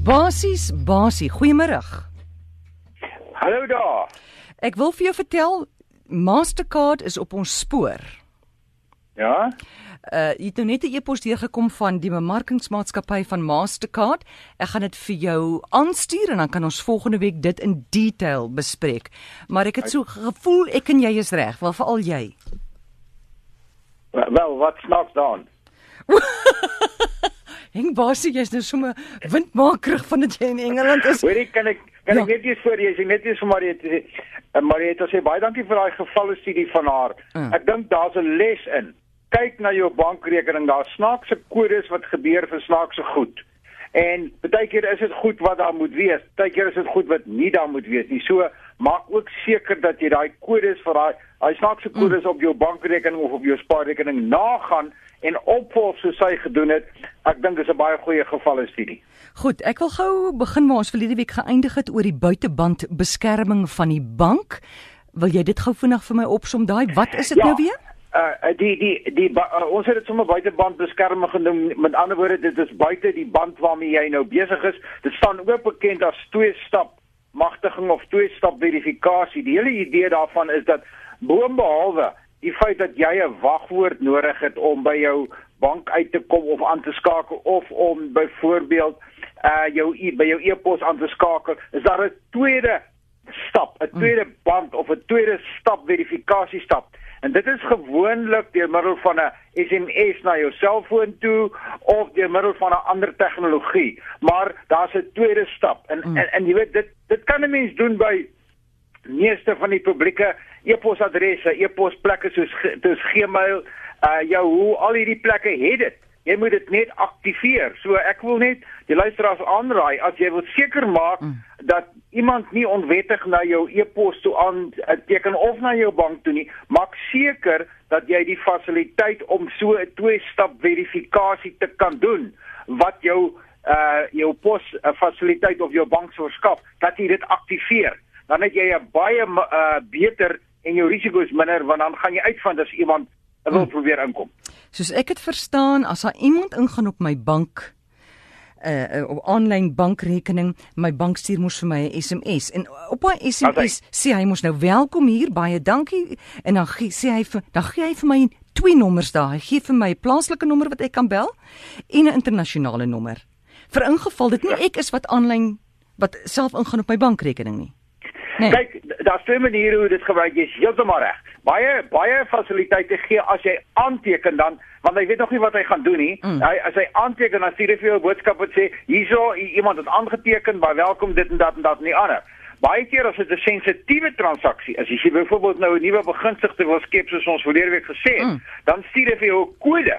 Basies, basie, goeiemôre. Hallo daar. Ek wil vir jou vertel Mastercard is op ons spoor. Ja? Uh jy het nou net 'n e-pos deurgekom van die bemarkingsmaatskappy van Mastercard. Ek gaan dit vir jou aanstuur en dan kan ons volgende week dit in detail bespreek. Maar ek het so gevoel ek en jy is reg, wel veral jy. Wel, wat snaaks dan? Heng basie, jy's nou sommer windmakerig van dit jy in Engeland is. Hoorie, kan ek kan Ja. ek net eers voor jy sê net eers vir Mariette sê. Uh, Mariette sê baie dankie vir daai gevalle studie van haar. Mm. Ek dink daar's 'n les in. Kyk na jou bankrekening, daar snaakse kodes wat gebeur vir snaakse goed. En baie keer is dit goed wat daar moet wees. Baie keer is dit goed wat nie daar moet wees nie. So maak ook seker dat jy daai kodes vir daai daai snaakse kodes op jou bankrekening of op jou spaarrekening nagaan en opvolg soos hy gedoen het. Ek dink dis 'n baie goeie gevalle studie. Goed, ek wil gou begin waar ons verlede week geëindig het oor die buiteband beskerming van die bank. Wil jy dit gou vinnig vir my opsom daai? Wat is dit Ja. nou weer? Uh die die die uh, ons het dit sommer buiteband beskerming genoem. Met ander woorde, dit is buite die band waarmee jy nou besig is. Dit staan ook bekend as twee-stap magtiging of twee-stap verifikasie. Die hele idee daarvan is dat boonbehalwe die feit dat jy 'n wagwoord nodig het om by jou bank uit te kom of aan te skakel of om byvoorbeeld uh jou e by jou e-pos aan te skakel, is daar 'n tweede stap, 'n tweede band of 'n tweede stap verifikasiestap. En dit is gewoonlik deur middel van 'n SMS na jou selfoon toe of deur middel van 'n ander tegnologie. Maar daar's 'n tweede stap. En, mm. en en jy weet dit dit kan 'n mens doen by meeste van die publieke e-posadresse, e-posplekke soos soos Gmail, uh Yahoo, al hierdie plekke het dit. Jy moet dit net aktiveer. So ek wil net die luisteraars aanraai as jy wil seker maak mm. dat iemand nie onwettig na jou e-pos toe aan uh, teken of na jou bank toe nie, maak seker dat jy die fasiliteit om so 'n twee-stap verifikasie te kan doen wat jou uh jou pos uh, fasiliteit of jou bank sou skaf, dat jy dit aktiveer. Dan het jy 'n baie uh beter en jou risiko's minder want dan gaan jy uitvind as iemand wil probeer inkom. Soos ek dit verstaan, as daar iemand ingaan op my bank uh op aanlyn bankrekening, my bank stuur mos vir my 'n SMS en op daai SMS sê hy mos nou welkom hier, baie dankie en dan gee, sê hy vir dan gee hy vir my twee nommers daar. Hy gee vir my 'n plaaslike nommer wat ek kan bel en 'n internasionale nommer. Vir ingeval dit nie ek is wat aanlyn wat self ingaan op my bankrekening nie. Nee. Kyk, daar's twee maniere hoe dit gebruik. Jy's heeltemal reg. Baie baie fasiliteite gee as jy aanteken dan want hy weet nog nie wat hy gaan doen nie. Mm. Hy as hy aanteken dan stuur hy vir jou 'n boodskap wat sê hierso iemand het aangeteken, baie welkom dit en dat en dat en die ander. Baie keer as dit 'n sensitiewe transaksie is, as jy byvoorbeeld nou 'n nuwe begunstigde wil skep soos ons verlede week gesê het, Mm. dan stuur hy vir jou 'n kode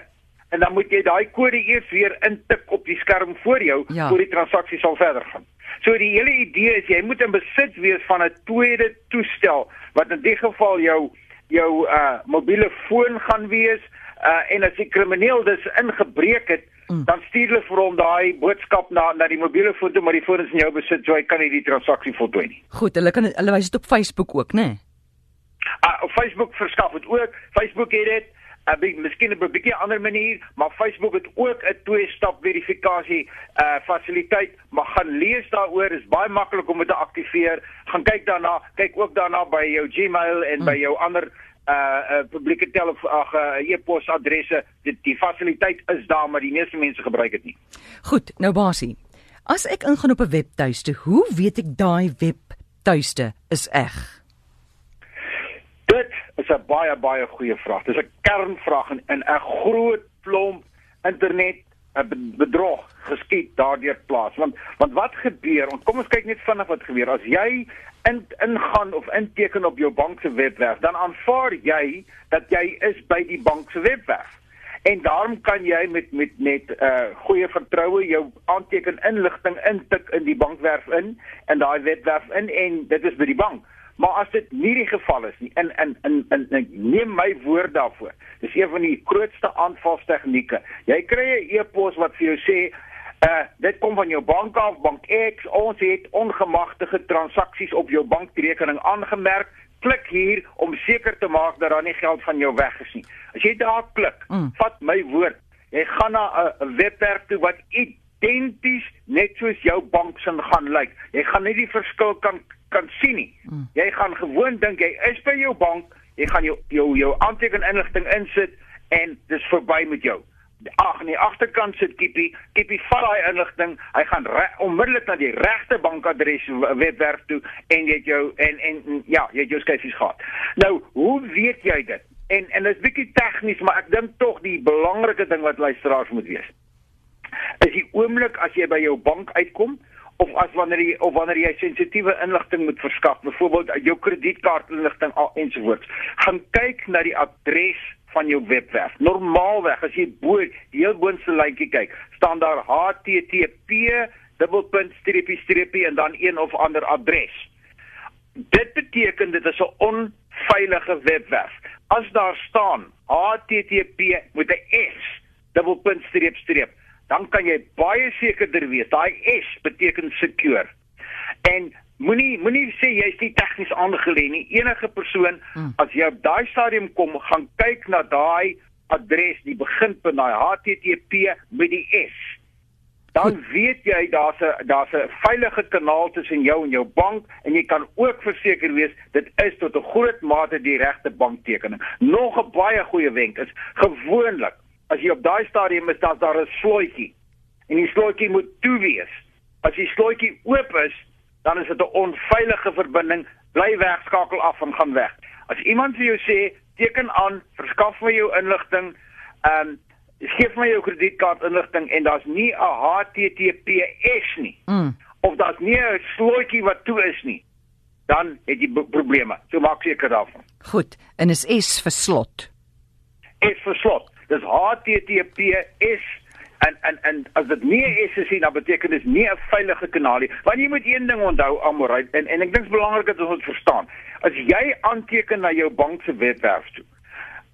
en dan moet jy daai kode eers weer intik op die skerm voor jou Ja. voor die transaksie sal verder gaan. So die hele idee is jy moet in besit wees van 'n tweede toestel wat in dit geval jou jou uh mobiele foon gaan wees uh en as die krimineel dus ingebreek het Mm. dan stuur hulle vir hom daai boodskap na na die mobiele foon toe maar die foon is in jou besit so hy kan nie die transaksie voltooi nie. Goed, hulle kan hulle wys dit op Facebook ook, né? Nee? Uh, op Facebook verskaf dit ook. Facebook het dit 'n bietjie miskien op 'n bietjie ander manier, maar Facebook het ook 'n twee-stap verifikasie uh fasiliteit. Maar gaan lees daaroor, is baie maklik om dit te aktiveer. Gaan kyk daarna, kyk ook daarna by jou Gmail en mm. by jou ander uh, uh publieke telefoon ag uh, e-posadresse. Die, die fasiliteit is daar, maar die meeste mense gebruik dit nie. Goed, nou basie. As ek ingaan op 'n webtuiste, hoe weet ek daai webtuiste is eg? 'n baie baie goeie vraag. Dis 'n kernvraag en in 'n groot klomp internet 'n be- bedrog geskied daardeur plaas. Want want wat gebeur? Want kom ons kyk net vinnig wat gebeur. As jy in ingaan of inteken op jou bank se webwerf, dan aanvaar jy dat jy is by die bank se webwerf. En daarom kan jy met met net uh goeie vertroue jou aanteken inligting intik in die bankwerf in en daai webwerf in en dit is by die bank. Maar as dit nie die geval is nie, in in in, in, in neem my woord daarvoor. Dis een van die grootste aanvalstegnieke. Jy kry 'n e-pos wat vir jou sê Uh dit kom van jou bank af, bank X. Ons het ongemagtigde transaksies op jou bankrekening aangemerk. Klik hier om seker te maak dat daar nie geld van jou weg is nie. As jy daar klik, Mm. vat my woord, jy gaan na 'n 'n webwerf toe wat identies net soos jou bank se gaan lyk. Jy gaan nie die verskil kan kan sien nie. Mm. Jy gaan gewoon dink jy is by jou bank, jy gaan jou jou, jou aantekeninligting insit en dis verby met jou. Ag nee, agterkant sit Kippie, Kippie vat daai inligting, hy gaan onmiddellik na die regte bankadres webwerf toe en jy het jou en en ja, jy het jou skyfies gehad. Nou, hoe weet jy dit? En en dit is bietjie tegnies, maar ek dink tog die belangrike ding wat luisteraars moet weet. Is die oomblik as jy by jou bank uitkom of as wanneer jy of wanneer jy sensitiewe inligting moet verskaf, byvoorbeeld jou kredietkaartinligting ensovoorts, gaan kyk na die adres van jou webwerf. Normaalweg as jy bo die heel boonste lyntjie kyk, staan daar http dubbelpunt streepie streepie en dan een of ander adres. Dit beteken dit is 'n onveilige webwerf. As daar staan http met 'n s dubbelpunt streep streep, dan kan jy baie sekerder wees daai s beteken secure. En Moenie moenie sê jy's nie tegnies aangelê nie. Enige persoon hmm. as jy op daai stadium kom, gaan kyk na daai adres, die beginpunt, daai HTTP met die S. Dan Goed. weet jy daar's 'n daar's 'n veilige kanaal tussen jou en jou bank en jy kan ook verseker wees dit is tot 'n groot mate die regte banktekening. Nog 'n baie goeie wenk is gewoonlik as jy op daai stadium is, dan daar 'n slotjie en die slotjie moet toe wees. As die slotjie oop is, dan is dit 'n onveilige verbinding, bly weg, skakel af en gaan weg. As iemand vir jou sê, teken aan, verskaf my jou inligting, ehm um, gee my jou kredietkaart inligting en daar's nie 'n HTTPS nie. Mm. Of daar's nie 'n slotjie wat toe is nie. Dan het jy probleme. So maak seker daarvan. Goed, en is S vir slot. S vir slot. Dis HTTPS en en en as dit nie is as jy dan beteken dit nie 'n veilige kanaal nie. Want jy moet een ding onthou Amorite en en ek dink dit is belangrik dat ons dit verstaan. As jy aanteken na jou bank se webwerf toe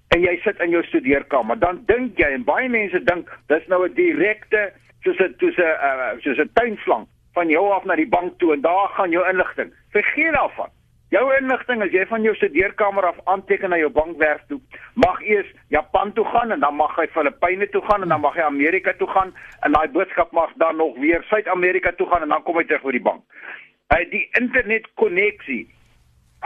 en jy sit in jou studeerkamer, dan dink jy en baie mense dink dis nou 'n direkte soos 'n soos 'n uh, soos 'n tuinslang van jou af na die bank toe en daar gaan jou inligting. Vergeet daarvan. Jou inligting as jy van jou studeerkamer af aanteken na jou bankwerf toe, mag eers Japan toe gaan en dan mag hy Filippyne toe gaan en dan mag hy Amerika toe gaan en daai boodskap mag dan nog weer Suid-Amerika toe gaan en dan kom hy terug by die bank. Hy die internet koneksie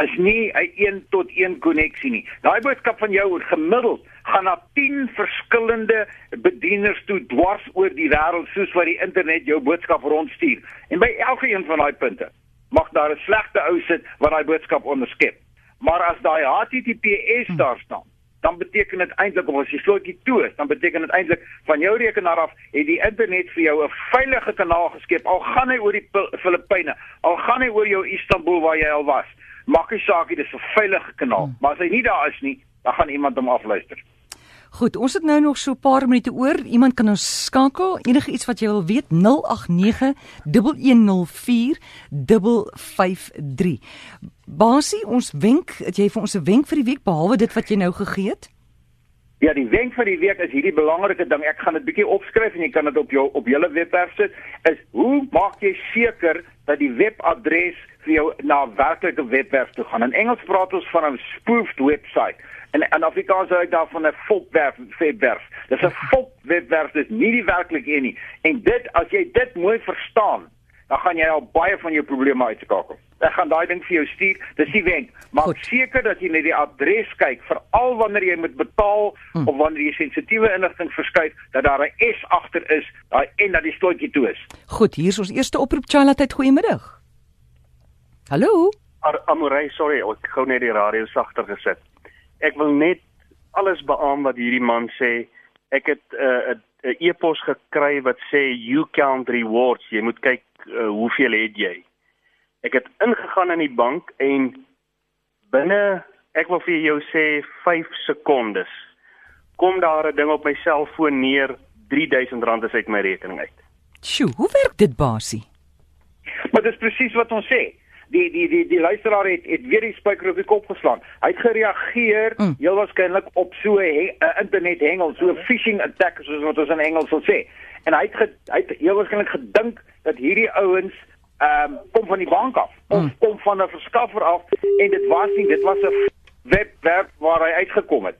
is nie 'n een tot een koneksie nie. Daai boodskap van jou word gemiddeld gaan na 10 verskillende bedieners toe dwars oor die wêreld soos wat die internet jou boodskap rondstuur. En by elke een van daai punte mag daar 'n slegte ou sit wat daai boodskap onderskep. Maar as daai HTTPS hm. daar staan, dan beteken dit eintlik of as jy slotjie toe is, dan beteken dit eintlik van jou rekenaar af het die internet vir jou 'n veilige kanaal geskep. Al gaan hy oor die Filippyne, al gaan hy oor jou Istanbul waar jy al was. Maak nie saak nie, dis 'n veilige kanaal. Hmm. Maar as hy nie daar is nie, dan gaan iemand hom afluister. Goed, ons het nou nog so 'n paar minute oor. Iemand kan ons skakel. Enige iets wat jy wil weet 089 1104 553. Basie, ons wenk, het jy vir ons 'n wenk vir die week behalwe dit wat jy nou gegee het? Ja, die wenk vir die week is hierdie belangrike ding. Ek gaan dit bietjie opskryf en jy kan dit op jou op julle webwerf sit. Is hoe maak jy seker dat die webadres vir jou na werklike webwerf toe gaan? In Engels praat ons van 'n spoofed website. En in Afrikaans sou ek daarvan 'n fopwerf webwerf. Dis 'n fop webwerf, dis nie die werklike een nie. En dit as jy dit mooi verstaan, dan gaan jy al baie van jou probleme uitskakel. Ek gaan daai ding vir jou stuur. Dis die wenk. Maak seker dat jy net die adres kyk, veral wanneer jy moet betaal hm. of wanneer jy sensitiewe inligting verskuif, dat daar 'n S agter is, daai en dat die slotjie toe is. Goed, hier is ons eerste oproep Charlotte, goeiemiddag. Hallo. Amorey, sorry, ek gou net die radio sagter gesit ek wil net alles beamoen wat hierdie man sê. Ek het 'n uh, 'n e-pos gekry wat sê you count rewards. Jy moet kyk uh, hoeveel het jy. Ek het ingegaan in die bank en binne ek wil vir jou sê 5 sekondes kom daar 'n ding op my selfoon neer R3000 is uit my rekening uit. Sjoe, hoe werk dit basie? Maar dis presies wat ons sê die die die die luisteraar het het weer die spyker op die kop geslaan. Hy het gereageer mm. heel waarskynlik op so 'n he, uh, internet hengel, so 'n phishing attack soos wat ons in Engels sal sê. En hy het ge, hy het heel waarskynlik gedink dat hierdie ouens ehm um, kom van die bank af of mm. kom van 'n verskaffer af en dit was nie, dit was 'n webwerf waar hy uitgekom het.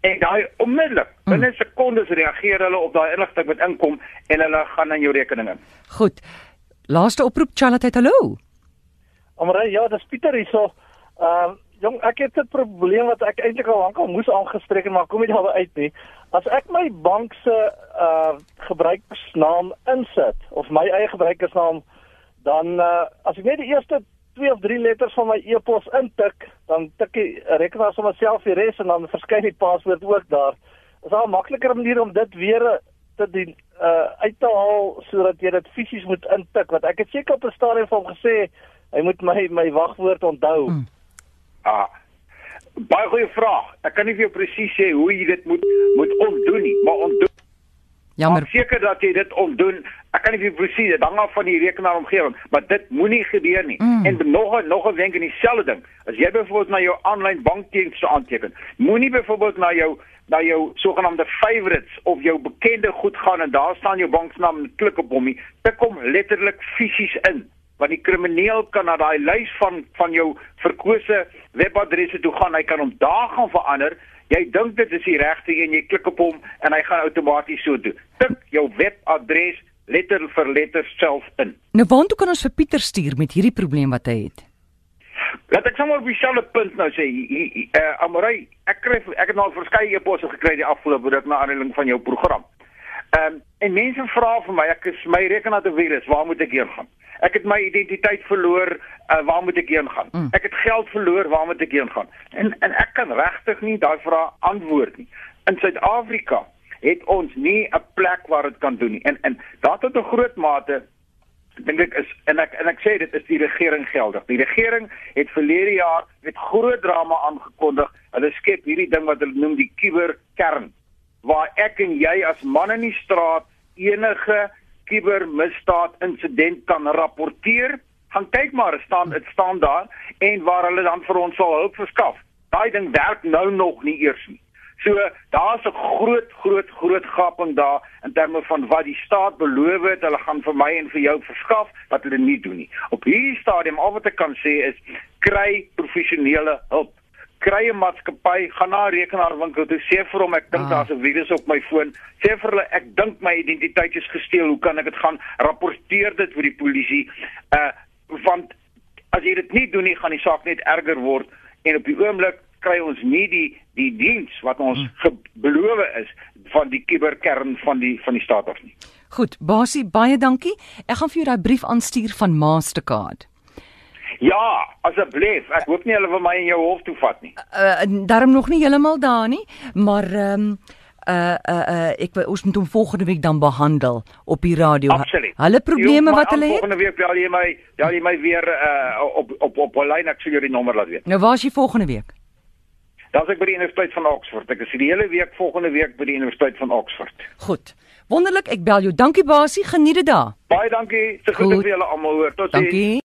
En daai onmiddellik, Mm. binne sekondes reageer hulle op daai inligting wat inkom en hulle gaan in jou rekening in. Goed. Laaste oproep Charlotte, hallo. Amre, ja, dis Pieter hierso. Ehm uh, jong, ek het 'n probleem wat ek eintlik al lankal moes aangespreek het, maar kom nie daarby uit nie. As ek my bank se uh gebruikersnaam insit of my eie gebruikersnaam, dan uh as ek net die eerste 2 of 3 letters van my e-pos intik, dan tik die rekenaar sommer self die res en dan verskyn die paswoord ook daar. Is daar 'n makliker manier om dit weer te doen uh uit te haal sodat jy dit fisies moet intik want ek het seker op 'n stadium vir hom gesê hy moet my my wagwoord onthou. Mm. Ah. Baie goeie vraag. Ek kan nie vir jou presies sê hoe jy dit moet moet ontdoen nie, maar ontdoen Jammer. Maak seker dat jy dit ontdoen. Ek kan nie vir jou presies dit hang af van die rekenaarsomgewing, maar dit moenie gebeur nie. Mm. En nog 'n nog 'n wenk in dieselfde ding. As jy byvoorbeeld na jou aanlyn bankdiens aanteken, moenie byvoorbeeld na jou na jou sogenaamde favorites of jou bekende goed gaan en daar staan jou banknaam en klik op hom nie. Tik hom letterlik fisies in want die krimineel kan na daai lys van van jou verkose webadresse toe gaan. Hy kan hom daar gaan verander. Jy dink dit is die regte een, jy klik op hom en hy gaan outomaties so doen. Tik jou webadres letter vir letter self in. Nou waantoe kan ons vir Pieter stuur met hierdie probleem wat hy het? Laat ek sommer op dieselfde punt nou sê, eh uh, Amorey, ek kry ek het nou verskeie e-posse gekry die afgelope ruk na aanleiding van jou program. Ehm um, en mense vra vir my, ek is my rekenaar te virus, waar moet ek heen gaan? Ek het my identiteit verloor, uh, waar moet ek heen gaan? Mm. Ek het geld verloor, waar moet ek heen gaan? En en ek kan regtig nie daai vraag antwoord nie. In Suid-Afrika het ons nie 'n plek waar dit kan doen nie. En en daar tot 'n groot mate dink ek is en ek en ek sê dit is die regering geldig. Die regering het verlede jaar met groot drama aangekondig. Hulle skep hierdie ding wat hulle noem die kuberkern waar ek en jy as man in die straat enige kubermisdaad insident kan rapporteer. Gaan kyk maar, dit staan dit staan daar en waar hulle dan vir ons sal hulp verskaf. Daai ding werk nou nog nie eers nie. So daar's 'n groot groot groot gaping daar in terme van wat die staat beloof het, hulle gaan vir my en vir jou verskaf wat hulle nie doen nie. Op hierdie stadium al wat ek kan sê is kry professionele hulp. Kry 'n maatskappy, gaan na 'n rekenaarwinkel toe, sê vir hom ek dink Ah. daar's 'n virus op my foon. Sê vir hulle ek dink my identiteit is gesteel. Hoe kan ek dit gaan rapporteer dit vir die polisie? Uh want as jy dit nie doen nie, gaan die saak net erger word en op die oomblik kry ons nie die die diens wat ons beloof is van die kuberkern van die van die staat af nie. Goed, Basie, baie dankie. Ek gaan vir jou daai brief aanstuur van Mastercard. Ja, asseblief. Ek hoop nie hulle wil my in jou hof toe vat nie. Uh daarom nog nie heeltemal daar nie, maar ehm um, uh uh uh ek wil- ons moet hom volgende week dan behandel op die radio. Absoluut. Hulle probleme my wat hulle het. Volgende week bel jy my, bel jy my weer uh op op op 'n lyn ek sal jou die nommer laat weet. Nou waar is jy volgende week? Dan's ek by die Universiteit van Oxford. Ek is die hele week volgende week by die Universiteit van Oxford. Goed. Wonderlik, ek bel jou. Dankie Basie, geniet dit daar. Baie dankie. Se Goed. vir julle almal hoor. Totsiens. Dankie.